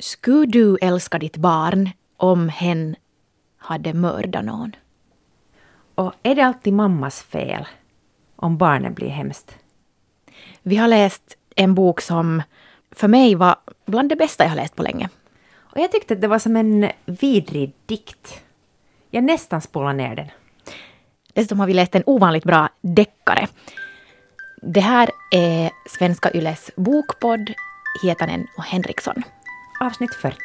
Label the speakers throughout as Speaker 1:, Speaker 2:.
Speaker 1: Skulle du älska ditt barn om hen hade mördat någon?
Speaker 2: Och är det alltid mammas fel om barnen blir hemskt?
Speaker 1: Vi har läst en bok som för mig var bland det bästa jag har läst på länge.
Speaker 2: Och jag tyckte att det var som en vidrig dikt. Jag nästan spolade ner den.
Speaker 1: Dessutom har vi läst en ovanligt bra deckare. Det här är Svenska Yles bokpodd Hietanen och Henriksson.
Speaker 2: Avsnitt 40.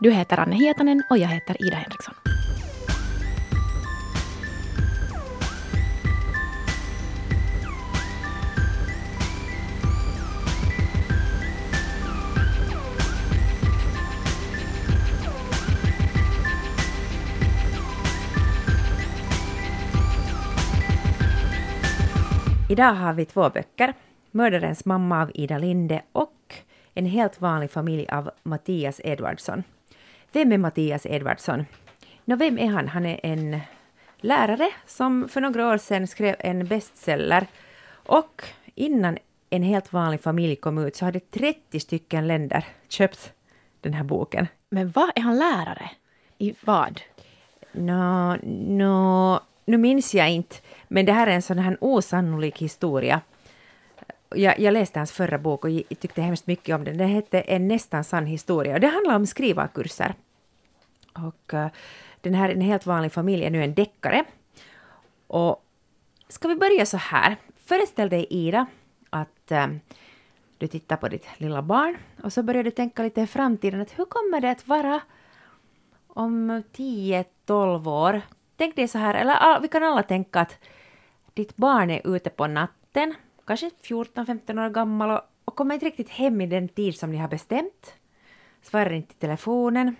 Speaker 1: Du heter Anne Hietanen och jag heter Ida Henriksson.
Speaker 2: Idag har vi två böcker. Mördarens mamma av Ida Linde och en helt vanlig familj av Mattias Edvardsson. Vem är Mattias Edvardsson? Nå, vem är han? Han är en lärare som för några år sedan skrev en bestseller och innan En helt vanlig familj kom ut så hade 30 stycken länder köpt den här boken.
Speaker 1: Men vad är han lärare? I vad?
Speaker 2: Nå, nå, nu minns jag inte, men det här är en sån här osannolik historia. Jag, jag läste hans förra bok och tyckte hemskt mycket om den. Den hette En nästan sann historia och det handlar om skrivarkurser. Och uh, den här En helt vanlig familj är nu en deckare. Och ska vi börja så här. Föreställ dig Ida att uh, du tittar på ditt lilla barn och så börjar du tänka lite i framtiden att hur kommer det att vara om 10-12 år? Tänk dig så här, eller ah, vi kan alla tänka att ditt barn är ute på natten, kanske 14-15 år gammal och, och kommer inte riktigt hem i den tid som ni har bestämt. Svarar inte i telefonen.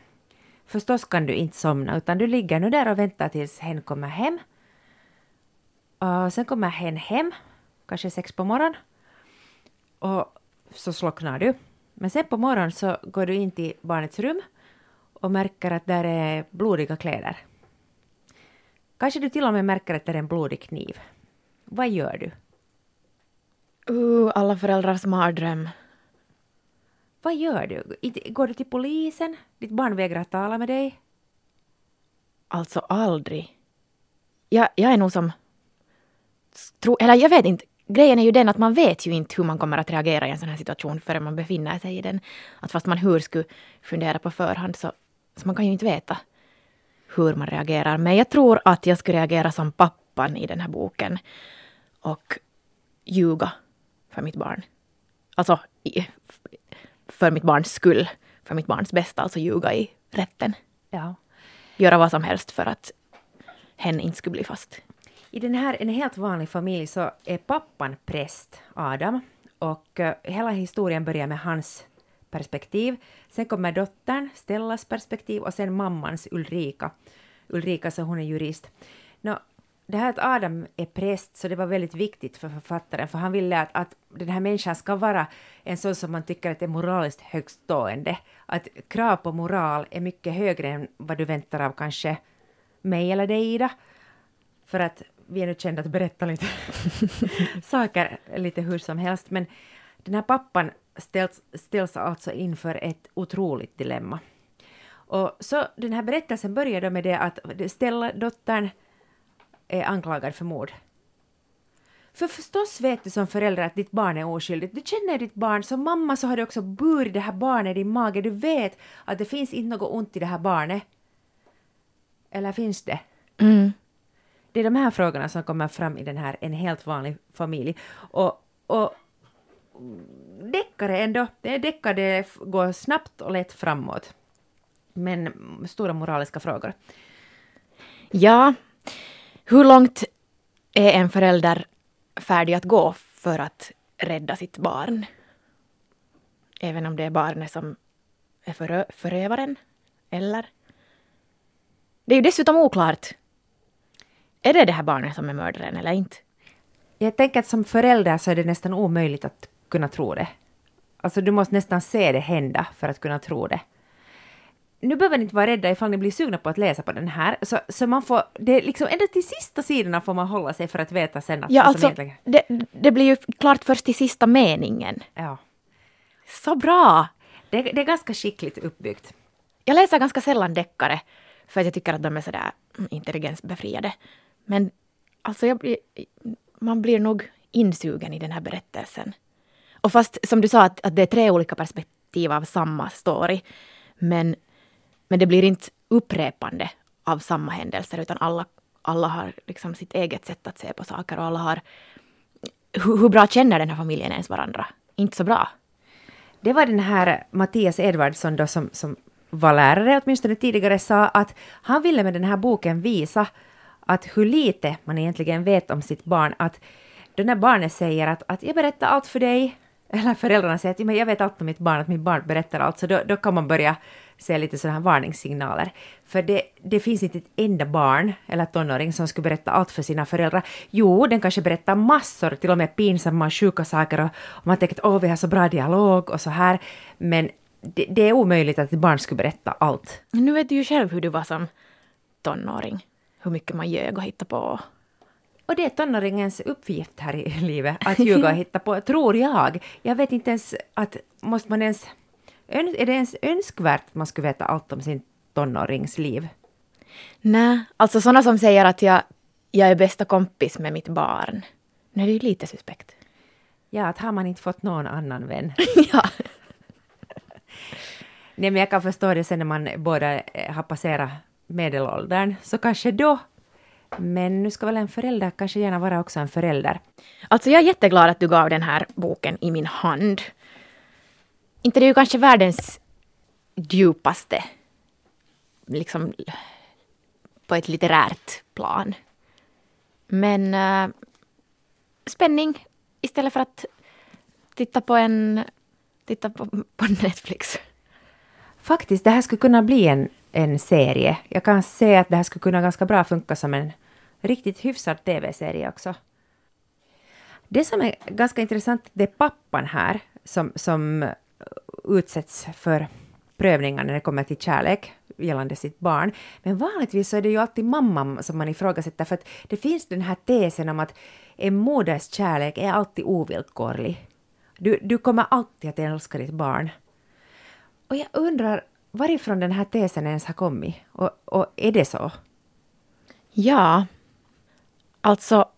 Speaker 2: Förstås kan du inte somna utan du ligger nu där och väntar tills hen kommer hem. Och sen kommer hen hem, kanske sex på morgonen. Och så slocknar du. Men sen på morgonen så går du in till barnets rum och märker att där är blodiga kläder. Kanske du till och med märker att det är en blodig kniv. Vad gör du?
Speaker 1: Uh, alla föräldrars mardröm.
Speaker 2: Vad gör du? Går du till polisen? Ditt barn vägrar tala med dig?
Speaker 1: Alltså aldrig. Jag, jag är nog som... Tro, eller jag vet inte. Grejen är ju den att man vet ju inte hur man kommer att reagera i en sån här situation förrän man befinner sig i den. Att fast man hur skulle fundera på förhand så, så man kan ju inte veta hur man reagerar. Men jag tror att jag skulle reagera som pappan i den här boken och ljuga för mitt barn. Alltså för mitt barns skull, för mitt barns bästa, alltså ljuga i rätten.
Speaker 2: Ja.
Speaker 1: Göra vad som helst för att hen inte skulle bli fast.
Speaker 2: I den här En helt vanlig familj så är pappan präst, Adam, och uh, hela historien börjar med hans perspektiv. Sen kommer dottern, Stellas perspektiv och sen mammans Ulrika. Ulrika så hon är jurist. Nå, det här att Adam är präst, så det var väldigt viktigt för författaren, för han ville att, att den här människan ska vara en sån som man tycker att är moraliskt högstående. Att krav på moral är mycket högre än vad du väntar av kanske mig eller dig, Ida. För att vi är nu kända att berätta lite saker lite hur som helst, men den här pappan ställs, ställs alltså inför ett otroligt dilemma. Och så den här berättelsen börjar då med det att Stella, dottern, är anklagad för mord. För förstås vet du som förälder att ditt barn är oskyldigt. Du känner ditt barn, som mamma så har du också burit det här barnet i din mage. Du vet att det finns inte något ont i det här barnet. Eller finns det?
Speaker 1: Mm.
Speaker 2: Det är de här frågorna som kommer fram i den här En helt vanlig familj. Och, och deckare ändå, det är deckare, det går snabbt och lätt framåt. Men stora moraliska frågor.
Speaker 1: Ja, hur långt är en förälder färdig att gå för att rädda sitt barn? Även om det är barnet som är förö förövaren, eller? Det är ju dessutom oklart. Är det det här barnet som är mördaren eller inte?
Speaker 2: Jag tänker att som förälder så är det nästan omöjligt att kunna tro det. Alltså du måste nästan se det hända för att kunna tro det. Nu behöver ni inte vara rädda ifall ni blir sugna på att läsa på den här. Så, så man får, det är liksom ända till sista sidorna får man hålla sig för att veta sen att...
Speaker 1: Ja, alltså, egentligen... det, det blir ju klart först till sista meningen.
Speaker 2: Ja.
Speaker 1: Så bra!
Speaker 2: Det, det är ganska skickligt uppbyggt.
Speaker 1: Jag läser ganska sällan deckare för att jag tycker att de är sådär intelligensbefriade. Men alltså jag blir, man blir nog insugen i den här berättelsen. Och fast som du sa att, att det är tre olika perspektiv av samma story. Men, men det blir inte upprepande av samma händelser utan alla, alla har liksom sitt eget sätt att se på saker och alla har... Hur, hur bra känner den här familjen ens varandra? Inte så bra.
Speaker 2: Det var den här Mattias Edvardsson då som, som var lärare åtminstone tidigare sa att han ville med den här boken visa att hur lite man egentligen vet om sitt barn. Att då när barnet säger att, att jag berättar allt för dig, eller föräldrarna säger att jag vet allt om mitt barn, att mitt barn berättar allt, så då, då kan man börja se lite sådana här varningssignaler. För det, det finns inte ett enda barn eller tonåring som skulle berätta allt för sina föräldrar. Jo, den kanske berättar massor, till och med pinsamma och sjuka saker och, och man tänker att åh, vi har så bra dialog och så här. Men det, det, är omöjligt att ett barn skulle berätta allt.
Speaker 1: Nu vet du ju själv hur du var som tonåring. Hur mycket man ljög och hittade på.
Speaker 2: Och det är tonåringens uppgift här i livet, att ljuga och hitta på, tror jag. Jag vet inte ens att, måste man ens, är det ens önskvärt att man skulle veta allt om sin tonårings liv?
Speaker 1: Nej, alltså sådana som säger att jag, jag är bästa kompis med mitt barn. Nu är det ju lite suspekt.
Speaker 2: Ja, att har man inte fått någon annan vän.
Speaker 1: ja.
Speaker 2: Nej, men jag kan förstå det sen när man båda eh, har passerat medelåldern, så kanske då. Men nu ska väl en förälder kanske gärna vara också en förälder.
Speaker 1: Alltså jag är jätteglad att du gav den här boken i min hand. Inte det är ju kanske världens djupaste, liksom på ett litterärt plan. Men äh, spänning istället för att titta på en titta på, på Netflix.
Speaker 2: Faktiskt, det här skulle kunna bli en, en serie. Jag kan se att det här skulle kunna ganska bra funka som en riktigt hyfsad tv-serie också. Det som är ganska intressant, det är pappan här som, som utsätts för prövningar när det kommer till kärlek gällande sitt barn. Men vanligtvis så är det ju alltid mamman som man ifrågasätter för att det finns den här tesen om att en moders kärlek är alltid ovillkorlig. Du, du kommer alltid att älska ditt barn. Och jag undrar varifrån den här tesen ens har kommit. Och, och är det så?
Speaker 1: Ja, alltså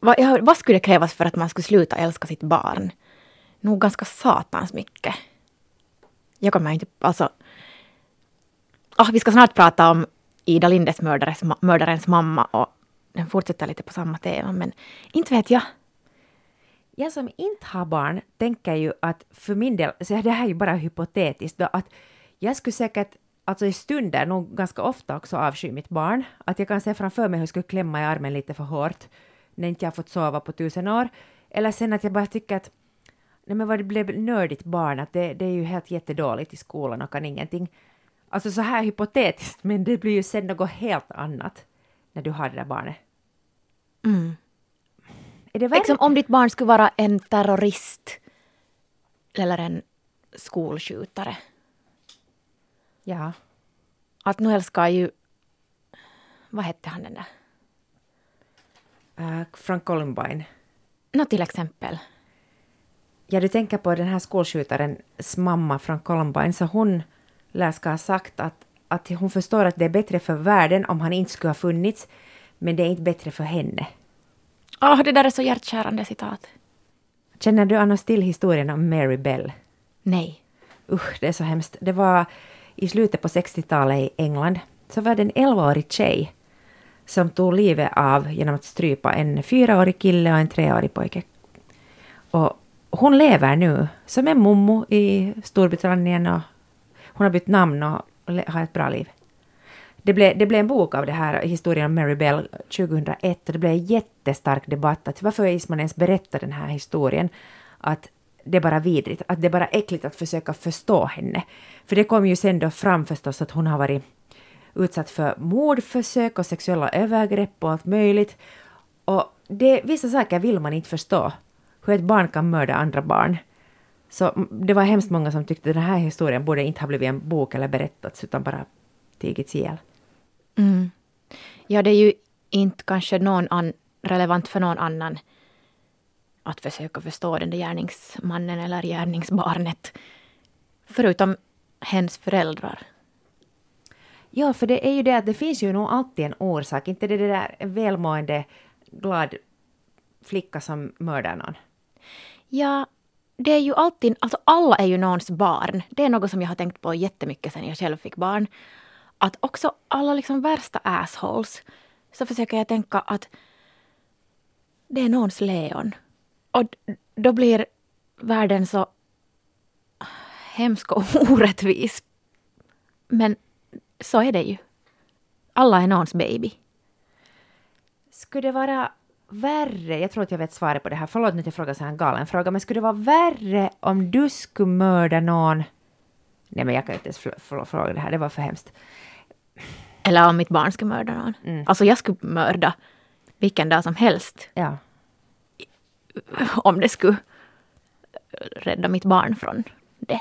Speaker 1: vad, vad skulle krävas för att man skulle sluta älska sitt barn? Nog ganska satans mycket. Jag kommer inte... Alltså... Oh, vi ska snart prata om Ida Lindes mördares, mördarens mamma och den fortsätter lite på samma tema, men inte vet jag.
Speaker 2: Jag som inte har barn tänker ju att för min del, så det här är ju bara hypotetiskt då, att jag skulle säkert alltså i stunder, nog ganska ofta också avsky mitt barn. Att jag kan se framför mig hur jag skulle klämma i armen lite för hårt när inte jag fått sova på tusen år. Eller sen att jag bara tycker att nej men vad det blev nördigt barn, att det, det är ju helt jättedåligt i skolan och kan ingenting. Alltså så här hypotetiskt, men det blir ju sen något helt annat när du har det där barnet.
Speaker 1: Mm. Är det liksom om ditt barn skulle vara en terrorist eller en skolskjutare.
Speaker 2: Ja.
Speaker 1: Att nu älskar ju... Vad hette han den där?
Speaker 2: Uh, Frank Columbine.
Speaker 1: Nå till exempel.
Speaker 2: Ja, du tänker på den här skolskjutarens mamma, Frank Columbine, så hon lär ska ha sagt att, att hon förstår att det är bättre för världen om han inte skulle ha funnits, men det är inte bättre för henne.
Speaker 1: Oh, det där är så hjärtkärande citat.
Speaker 2: Känner du annars till historien om Mary Bell?
Speaker 1: Nej.
Speaker 2: Usch, det är så hemskt. Det var i slutet på 60-talet i England. Så var det en 11-årig tjej som tog livet av genom att strypa en fyraårig kille och en treårig pojke. Och hon lever nu som en mommo i Storbritannien och hon har bytt namn och har ett bra liv. Det blev, det blev en bok av det här, historien om Mary Bell 2001 och det blev en jättestark debatt att varför Isman ens berätta den här historien? Att det är bara vidrigt, att det är bara äckligt att försöka förstå henne. För det kom ju sen då fram förstås att hon har varit utsatt för mordförsök och sexuella övergrepp och allt möjligt. Och det, vissa saker vill man inte förstå. Hur ett barn kan mörda andra barn. Så det var hemskt många som tyckte att den här historien borde inte ha blivit en bok eller berättats utan bara tigits ihjäl.
Speaker 1: Mm. Ja, det är ju inte kanske någon an, relevant för någon annan att försöka förstå den där gärningsmannen eller gärningsbarnet. Förutom hens föräldrar.
Speaker 2: Ja, för det är ju det att det finns ju nog alltid en orsak. Inte det där välmående, glad flicka som mördar någon.
Speaker 1: Ja, det är ju alltid, alltså alla är ju någons barn. Det är något som jag har tänkt på jättemycket sen jag själv fick barn. Att också alla liksom värsta assholes, så försöker jag tänka att det är någons leon. Och då blir världen så hemsk och orättvis. Men så är det ju. Alla är någons baby.
Speaker 2: Skulle det vara värre, jag tror att jag vet svaret på det här, förlåt nu att jag frågar så här en galen fråga, men skulle det vara värre om du skulle mörda någon? Nej men jag kan inte ens fråga det här, det var för hemskt.
Speaker 1: Eller om mitt barn skulle mörda någon. Mm. Alltså jag skulle mörda vilken dag som helst.
Speaker 2: Ja.
Speaker 1: Om det skulle rädda mitt barn från det.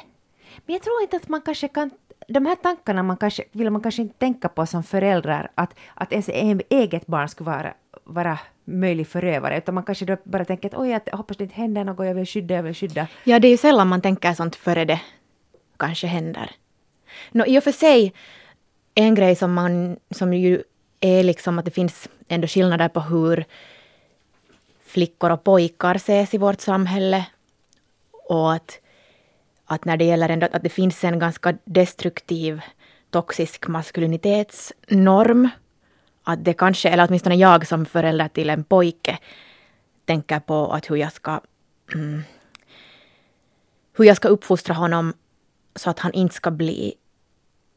Speaker 2: Men jag tror inte att man kanske kan de här tankarna man kanske, vill man kanske inte tänka på som föräldrar, att, att ens eget barn skulle vara, vara möjlig förövare, utan man kanske då bara tänker att oj, jag hoppas det inte händer något, jag vill skydda, jag vill skydda.
Speaker 1: Ja, det är ju sällan man tänker sånt före det kanske händer. Nå, I och för sig, en grej som, man, som ju är liksom att det finns ändå skillnader på hur flickor och pojkar ses i vårt samhälle. Och att, att när det gäller ändå att det finns en ganska destruktiv toxisk maskulinitetsnorm. Att det kanske, eller åtminstone jag som förälder till en pojke, tänker på att hur jag ska mm, hur jag ska uppfostra honom så att han inte ska bli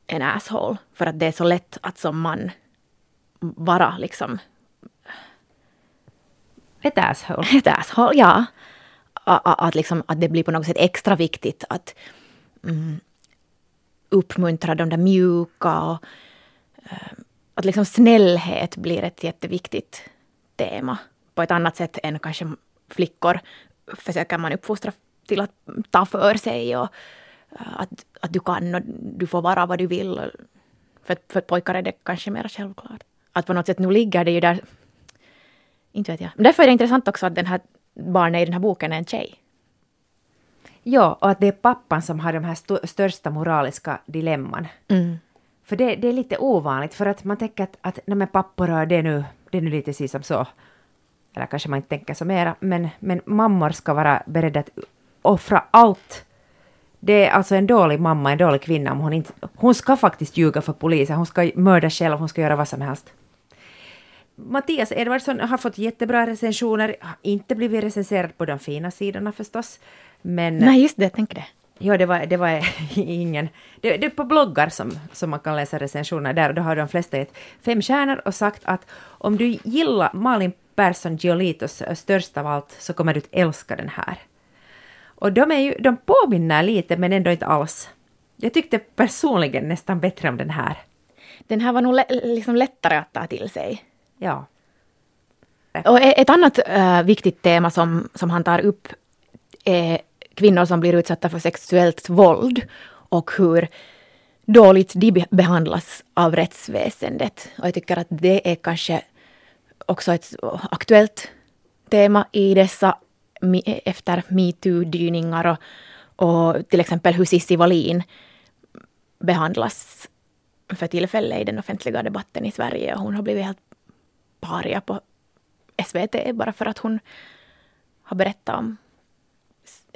Speaker 1: en asshole. För att det är så lätt att som man vara liksom...
Speaker 2: Ett asshole?
Speaker 1: Ett asshole, ja. Att, liksom, att det blir på något sätt extra viktigt att mm, uppmuntra de där mjuka och uh, att liksom snällhet blir ett jätteviktigt tema. På ett annat sätt än kanske flickor försöker man uppfostra till att ta för sig och uh, att, att du kan och du får vara vad du vill. För, för pojkar är det kanske mer självklart att på något sätt nu ligger det ju där. Inte vet jag. Men därför är det intressant också att den här barnet i den här boken är en tjej.
Speaker 2: Ja, och att det är pappan som har de här st största moraliska dilemman.
Speaker 1: Mm.
Speaker 2: För det, det, är lite ovanligt, för att man tänker att, att nej men pappor, det är nu, det är nu lite si som så. Eller kanske man inte tänker så mera, men, men mammor ska vara beredda att offra allt. Det är alltså en dålig mamma, en dålig kvinna om hon inte... Hon ska faktiskt ljuga för polisen, hon ska mörda själv, hon ska göra vad som helst. Mattias Edvardsson har fått jättebra recensioner, har inte blivit recenserad på de fina sidorna förstås. Men,
Speaker 1: Nej, just det, jag tänker det.
Speaker 2: Ja, det var, det var ingen... Det, det är på bloggar som, som man kan läsa recensioner där och då har de flesta gett fem stjärnor och sagt att om du gillar Malin Persson Giolitos störst av allt så kommer du att älska den här. Och de, är ju, de påminner lite men ändå inte alls. Jag tyckte personligen nästan bättre om den här.
Speaker 1: Den här var nog liksom lättare att ta till sig.
Speaker 2: Ja.
Speaker 1: Och e- ett annat äh, viktigt tema som, som han tar upp är kvinnor som blir utsatta för sexuellt våld och hur dåligt de behandlas av rättsväsendet. Och jag tycker att det är kanske också ett aktuellt tema i dessa efter metoo-dyningar och, och till exempel hur Cissi Wallin behandlas för tillfället i den offentliga debatten i Sverige. Och hon har blivit helt paria på SVT bara för att hon har berättat om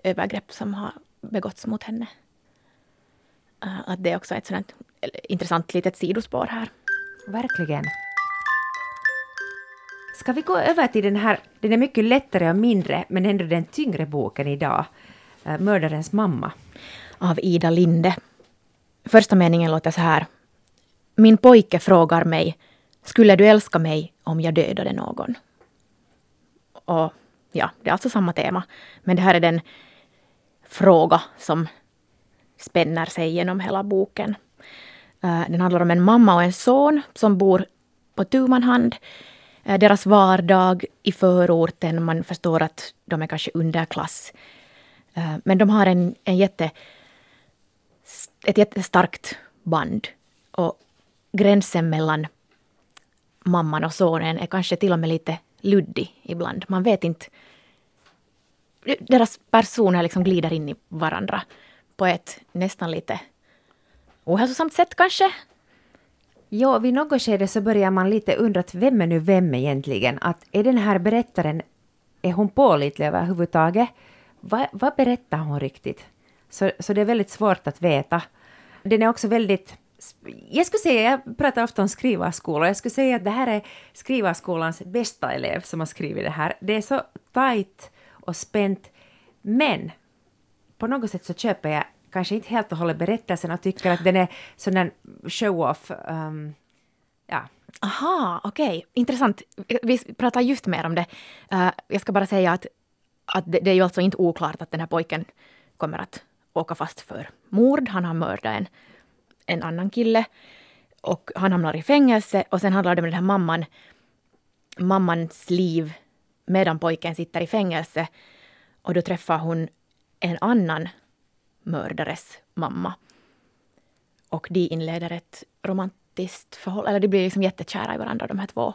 Speaker 1: övergrepp som har begåtts mot henne. Uh, att det är också ett sådant intressant litet sidospår här.
Speaker 2: Verkligen. Ska vi gå över till den här, den är mycket lättare och mindre, men ändå den tyngre boken idag, uh, Mördarens mamma.
Speaker 1: Av Ida Linde. Första meningen låter så här. Min pojke frågar mig, skulle du älska mig om jag dödade någon? Och ja, det är alltså samma tema. Men det här är den fråga som spänner sig genom hela boken. Eh, den handlar om en mamma och en son som bor på tu hand eh, deras vardag i förorten. Man förstår att de är kanske underklass. Eh, men de har en, en jätte, ett jättestarkt band. Och gränsen mellan mamman och sonen är kanske till och med lite luddig ibland. Man vet inte. Deras personer liksom glider in i varandra på ett nästan lite ohälsosamt sätt kanske.
Speaker 2: Ja, vid något skede så börjar man lite undra att vem är nu vem egentligen? Att är den här berättaren, är hon pålitlig överhuvudtaget? Va, vad berättar hon riktigt? Så, så det är väldigt svårt att veta. Den är också väldigt jag skulle säga, jag pratar ofta om skrivarskola, jag skulle säga att det här är skrivarskolans bästa elev som har skrivit det här. Det är så tajt och spänt, men på något sätt så köper jag kanske inte helt och hållet berättelsen och tycker att den är sån en show-off. Um, ja.
Speaker 1: Aha, okej. Okay. Intressant. Vi pratar just mer om det. Uh, jag ska bara säga att, att det, det, är ju alltså inte oklart att den här pojken kommer att åka fast för mord. Han har mördat en, en annan kille och han hamnar i fängelse och sen handlar det om den här mamman, mammans liv medan pojken sitter i fängelse. Och då träffar hon en annan mördares mamma. Och de inleder ett romantiskt förhållande, eller de blir liksom jättekära i varandra de här två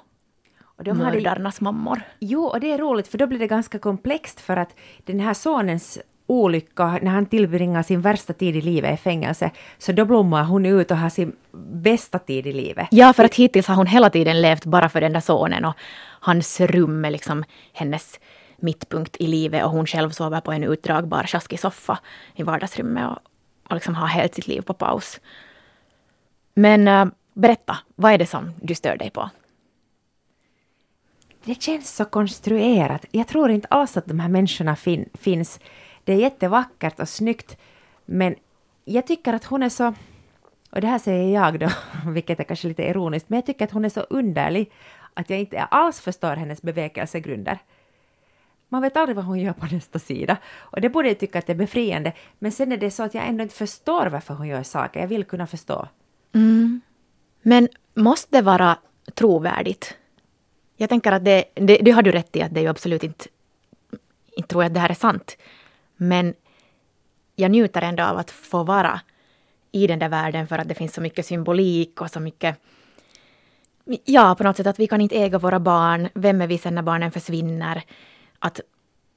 Speaker 1: och de mördarnas mammor.
Speaker 2: Jo, och det är roligt för då blir det ganska komplext för att den här sonens olycka, när han tillbringar sin värsta tid i livet i fängelse, så då blommar hon ut och har sin bästa tid i livet.
Speaker 1: Ja, för att hittills har hon hela tiden levt bara för den där sonen och hans rum är liksom hennes mittpunkt i livet och hon själv sover på en utdragbar sjaskig soffa i vardagsrummet och, och liksom har helt sitt liv på paus. Men äh, berätta, vad är det som du stör dig på?
Speaker 2: Det känns så konstruerat. Jag tror inte alls att de här människorna fin finns. Det är jättevackert och snyggt, men jag tycker att hon är så och det här säger jag då, vilket är kanske lite ironiskt, men jag tycker att hon är så underlig att jag inte alls förstår hennes bevekelsegrunder. Man vet aldrig vad hon gör på nästa sida. Och det borde jag tycka att det är befriande. Men sen är det så att jag ändå inte förstår varför hon gör saker. Jag vill kunna förstå.
Speaker 1: Mm. Men måste det vara trovärdigt? Jag tänker att det, det, det har du rätt i att det är ju absolut inte, inte tror jag att det här är sant. Men jag njuter ändå av att få vara i den där världen för att det finns så mycket symbolik och så mycket Ja, på något sätt att vi kan inte äga våra barn. Vem är vi sen när barnen försvinner? att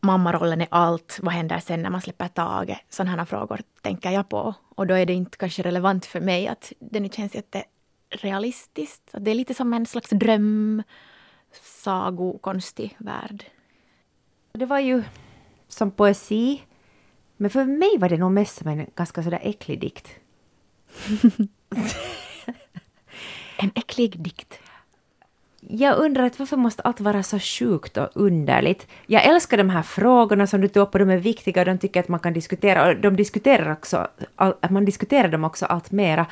Speaker 1: mammarollen är allt, vad händer sen när man släpper taget? Sådana här frågor tänker jag på. Och då är det inte kanske relevant för mig att det nu känns jätterealistiskt. Det är lite som en slags dröm, sagokonstig värld.
Speaker 2: Det var ju som poesi, men för mig var det nog mest som en ganska sådär äcklig dikt.
Speaker 1: en äcklig dikt
Speaker 2: jag undrar att varför måste allt vara så sjukt och underligt? Jag älskar de här frågorna som du tog upp och de är viktiga och de tycker att man kan diskutera och de diskuterar också, att man diskuterar dem också allt mera.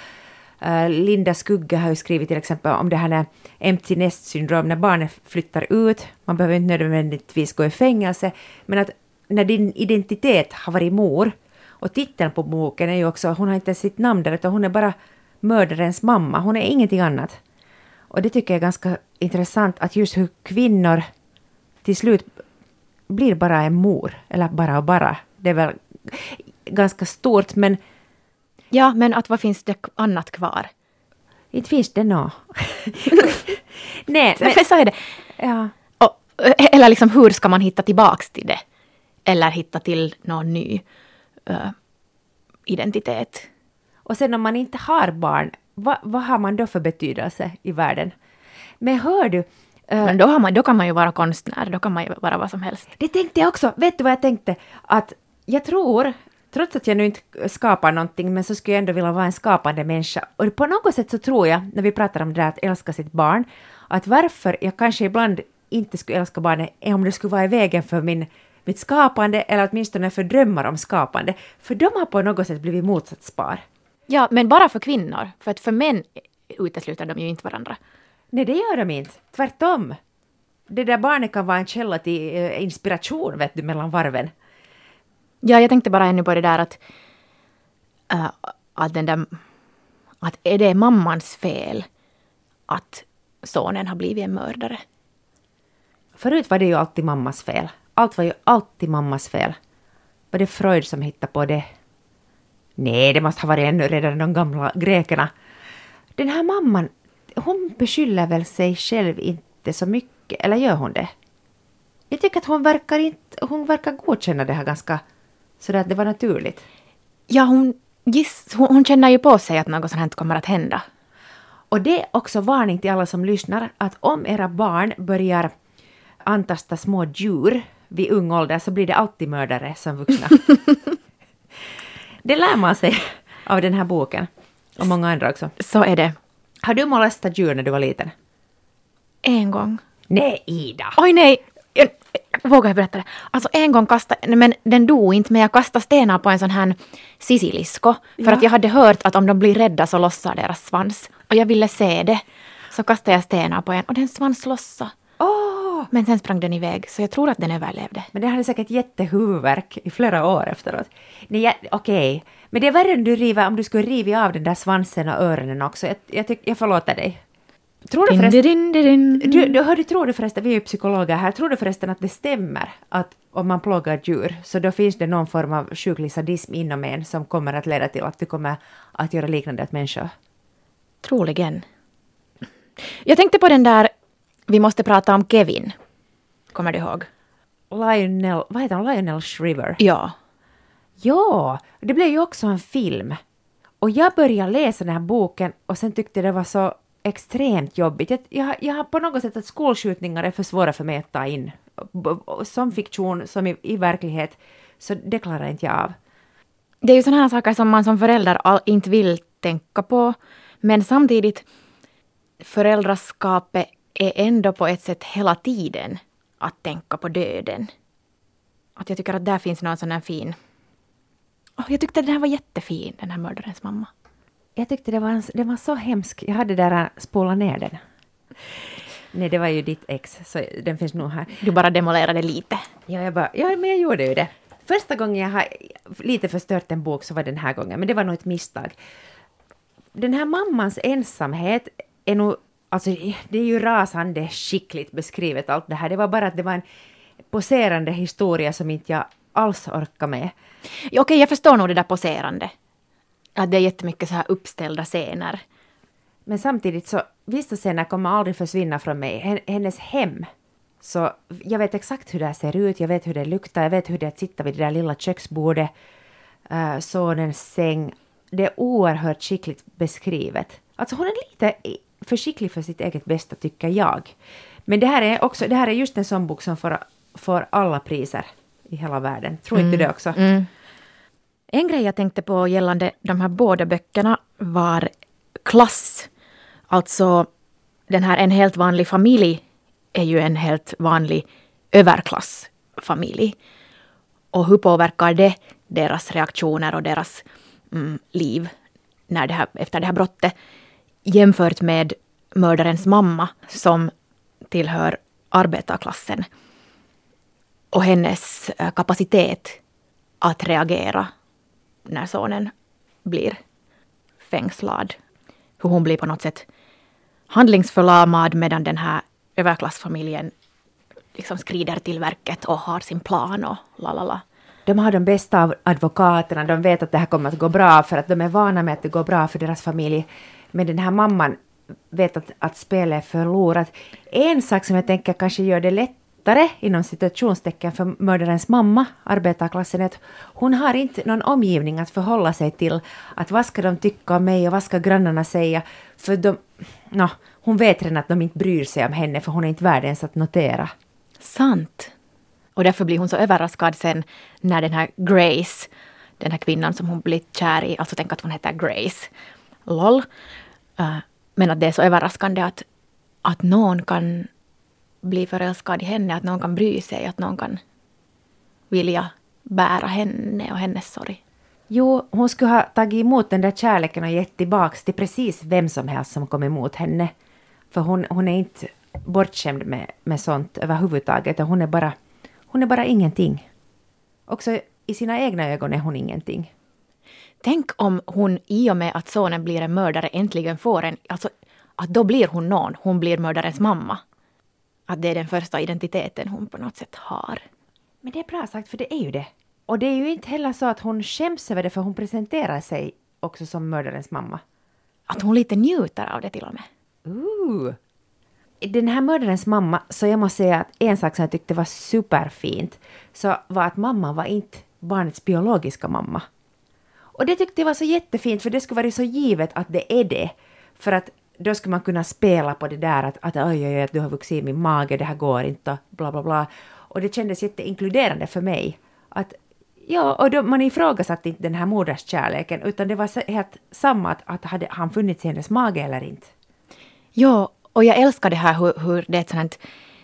Speaker 2: Uh, Linda Skugge har ju skrivit till exempel om det här med empty nest syndrom när barnet flyttar ut. Man behöver inte nödvändigtvis gå i fängelse, men att när din identitet har varit mor och titeln på boken är ju också, hon har inte sitt namn där utan hon är bara mördarens mamma, hon är ingenting annat. Och det tycker jag är ganska intressant att just hur kvinnor till slut blir bara en mor, eller bara och bara. Det är väl ganska stort men...
Speaker 1: Ja, men att vad finns det annat kvar?
Speaker 2: Inte finns det nå.
Speaker 1: Nej, men... Så är det. Ja. Och, eller liksom hur ska man hitta tillbaks till det? Eller hitta till någon ny uh, identitet?
Speaker 2: Och sen om man inte har barn, vad, vad har man då för betydelse i världen? Men hör du,
Speaker 1: Men då, har man, då kan man ju vara konstnär, då kan man ju vara vad som helst.
Speaker 2: Det tänkte jag också. Vet du vad jag tänkte? Att jag tror, trots att jag nu inte skapar någonting, men så skulle jag ändå vilja vara en skapande människa. Och på något sätt så tror jag, när vi pratar om det där att älska sitt barn, att varför jag kanske ibland inte skulle älska barnet är om det skulle vara i vägen för min, mitt skapande, eller åtminstone för drömmar om skapande. För de har på något sätt blivit motsatspar.
Speaker 1: Ja, men bara för kvinnor. För att för män utesluter de ju inte varandra.
Speaker 2: Nej, det gör de inte. Tvärtom. Det där barnet kan vara en källa till eh, inspiration, vet du, mellan varven.
Speaker 1: Ja, jag tänkte bara ännu på det där att, äh, att den där... Att är det mammans fel att sonen har blivit en mördare?
Speaker 2: Förut var det ju alltid mammas fel. Allt var ju alltid mammas fel. Var det Freud som hittade på det? Nej, det måste ha varit ännu redan de gamla grekerna. Den här mamman, hon beskyller väl sig själv inte så mycket, eller gör hon det? Jag tycker att hon verkar, inte, hon verkar godkänna det här ganska sådär att det var naturligt.
Speaker 1: Ja, hon giss, hon, hon känner ju på sig att något sånt här kommer att hända.
Speaker 2: Och det är också varning till alla som lyssnar att om era barn börjar antasta små djur vid ung ålder så blir det alltid mördare som vuxna. det lär man sig av den här boken. Och många andra också.
Speaker 1: Så är det.
Speaker 2: Har du molestat djur när du var liten?
Speaker 1: En gång.
Speaker 2: Nej, Ida!
Speaker 1: Oj nej! Jag, jag vågar jag berätta det? Alltså en gång kastade, men den dog inte, men jag kastade stenar på en sån här sisilisko. För
Speaker 2: Ja.
Speaker 1: att jag hade hört att om de blir rädda så lossar deras svans. Och jag ville se det. Så kastade jag stenar på en och den svans lossade. Men sen sprang den iväg, så jag tror att den överlevde.
Speaker 2: Men det hade säkert jättehuvudvärk i flera år efteråt. Nej, okej. Men det är värre om du, river, om du skulle riva av den där svansen och öronen också. Jag, jag, tyck, jag förlåter dig. Tror du förresten...
Speaker 1: Din, din, din, din.
Speaker 2: Du, du, hör, du, tror du förresten, vi är ju psykologer här, tror du förresten att det stämmer att om man plågar djur så då finns det någon form av sjuklig sadism inom en som kommer att leda till att du kommer att göra liknande åt människor?
Speaker 1: Troligen. Jag tänkte på den där, vi måste prata om Kevin. Kommer du ihåg?
Speaker 2: Lionel, vad heter han, Lionel Shriver?
Speaker 1: Ja.
Speaker 2: Ja, det blev ju också en film. Och jag började läsa den här boken och sen tyckte det var så extremt jobbigt. Jag, jag, jag har på något sätt att skolskjutningar är för svåra för mig att ta in. Som fiktion, som i, i verklighet, så det klarar inte jag av.
Speaker 1: Det är ju sådana här saker som man som förälder all, inte vill tänka på. Men samtidigt, föräldraskapet är ändå på ett sätt hela tiden att tänka på döden. Att jag tycker att där finns någon sån här fin... Åh, jag tyckte den här var jättefin, den här mördarens mamma.
Speaker 2: Jag tyckte det var, det var så hemskt. Jag hade där spola ner den. Nej, det var ju ditt ex, så den finns nog här.
Speaker 1: Du bara demolerade lite.
Speaker 2: Ja, jag bara, ja, men jag gjorde ju det. Första gången jag har lite förstört en bok så var den här gången, men det var nog ett misstag. Den här mammans ensamhet är nog, alltså det är ju rasande skickligt beskrivet allt det här. Det var bara att det var en poserande historia som inte jag alls orkar med.
Speaker 1: Okej, jag förstår nog det där poserande. Att det är jättemycket så här uppställda scener.
Speaker 2: Men samtidigt så, vissa scener kommer aldrig försvinna från mig. Hen- Hennes hem. Så jag vet exakt hur det ser ut, jag vet hur det luktar, jag vet hur det är att sitta vid det där lilla köksbordet, uh, sonens säng. Det är oerhört skickligt beskrivet. Alltså hon är lite i- för sitt eget bästa tycker jag. Men det här är också, det här är just en sån bok som får, får alla priser i hela världen. Tror inte du det också?
Speaker 1: En grej jag tänkte på gällande de här båda böckerna var klass. Alltså, den här En helt vanlig familj är ju en helt vanlig överklassfamilj. Och hur påverkar det deras reaktioner och deras mm, liv när det här, efter det här brottet jämfört med mördarens mamma som tillhör arbetarklassen och hennes eh, kapacitet att reagera när sonen blir fängslad. Hur hon blir på något sätt handlingsförlamad medan den här överklassfamiljen liksom skrider till verket och har sin plan och la la la.
Speaker 2: De har de bästa av advokaterna, de vet att det här kommer att gå bra för att de är vana med att det går bra för deras familj. Men den här mamman vet att, att spelet är förlorat. En sak som jag tänker kanske gör det lättare inom situationstecken för mördarens mamma, arbetarklassen, är att hon har inte någon omgivning att förhålla sig till. Att vad ska de tycka om mig och vad ska grannarna säga? För de, no, hon vet redan att de inte bryr sig om henne för hon är inte värd ens att notera.
Speaker 1: Sant. Och därför blir hon så överraskad sen när den här Grace, den här kvinnan som hon blivit kär i, alltså tänk att hon heter Grace, LOL. Uh, men att det är så överraskande att, att någon kan bli förälskad i henne, att någon kan bry sig, att någon kan vilja bära henne och hennes sorg.
Speaker 2: Jo, hon skulle ha tagit emot den där kärleken och gett tillbaks till precis vem som helst som kom emot henne. För hon, hon är inte bortskämd med, med sånt överhuvudtaget. och Hon är, bara, hon är bara ingenting. Också i sina egna ögon är hon ingenting.
Speaker 1: Tänk om hon i och med att sonen blir en mördare äntligen får en, alltså att då blir hon någon, hon blir mördarens mamma. Att det är den första identiteten hon på något sätt har.
Speaker 2: Men det är bra sagt, för det är ju det. Och det är ju inte heller så att hon skäms över det, för hon presenterar sig också som mördarens mamma.
Speaker 1: Att hon lite njuter av det till och med.
Speaker 2: Ooh. Den här mördarens mamma, så jag måste säga att en sak som jag tyckte var superfint, så var att mamman var inte barnets biologiska mamma. Och det tyckte jag var så jättefint, för det skulle vara så givet att det är det. För att då skulle man kunna spela på det där att, att oj, oj, oj, du har vuxit i min mage, det här går inte, bla, bla, bla. Och det kändes jätteinkluderande för mig. Att, ja, och då, man ifrågasatte inte den här moderskärleken, utan det var helt samma att, att hade han funnits i hennes mage eller inte.
Speaker 1: Ja, och jag älskar det här hur, hur det är ett sånt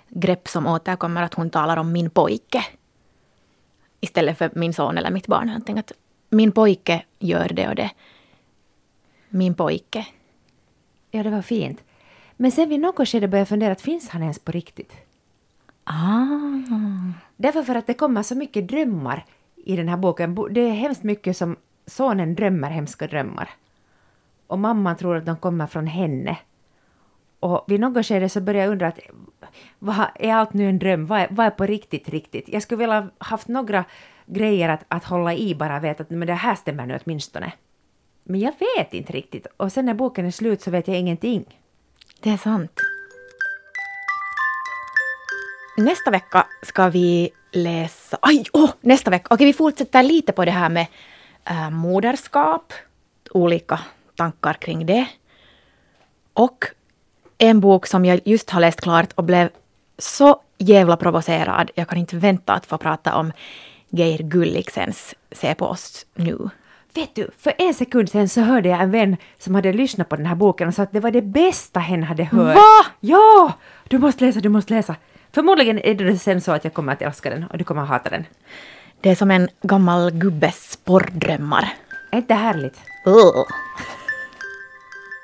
Speaker 1: grepp som återkommer att hon talar om min pojke. Istället för min son eller mitt barn. Någonting att min pojke gör det och det. Min pojke.
Speaker 2: Ja, det var fint. Men sen vid något skede började jag fundera, att finns han ens på riktigt?
Speaker 1: Ah.
Speaker 2: Därför för att det kommer så mycket drömmar i den här boken. Bo- Det är hemskt mycket som sonen drömmer hemska drömmar. Och mamman tror att de kommer från henne. Och vid något skede så började jag undra att vad är allt nu en dröm? Vad är, vad är på riktigt riktigt? Jag skulle vilja haft några grejer att, att hålla i bara veta att men det här stämmer nu åtminstone. Men jag vet inte riktigt. Och sen när boken är slut så vet jag ingenting.
Speaker 1: Det är sant. Nästa vecka ska vi läsa... Aj, oh, nästa vecka! Okej, vi fortsätter lite på det här med äh, moderskap, olika tankar kring det. Och en bok som jag just har läst klart och blev så jävla provocerad. Jag kan inte vänta att få prata om Geir Gulliksens Se på oss nu.
Speaker 2: Vet du, för en sekund sen så hörde jag en vän som hade lyssnat på den här boken och sa att det var det bästa hen hade hört.
Speaker 1: Va?
Speaker 2: Ja! Du måste läsa, du måste läsa. Förmodligen är det sen så att jag kommer att älska den och du kommer att hata den.
Speaker 1: Det är som en gammal gubbes porrdrömmar.
Speaker 2: Är inte härligt?
Speaker 1: Ugh.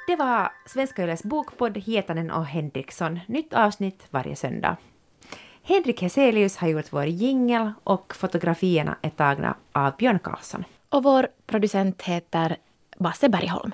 Speaker 2: Det var Svenska Yles bokpodd Hietanen och Henriksson. Nytt avsnitt varje söndag. Henrik Heselius har gjort vår jingel och fotografierna är tagna av Björn Karlsson.
Speaker 1: Och vår producent heter Basse Bergholm.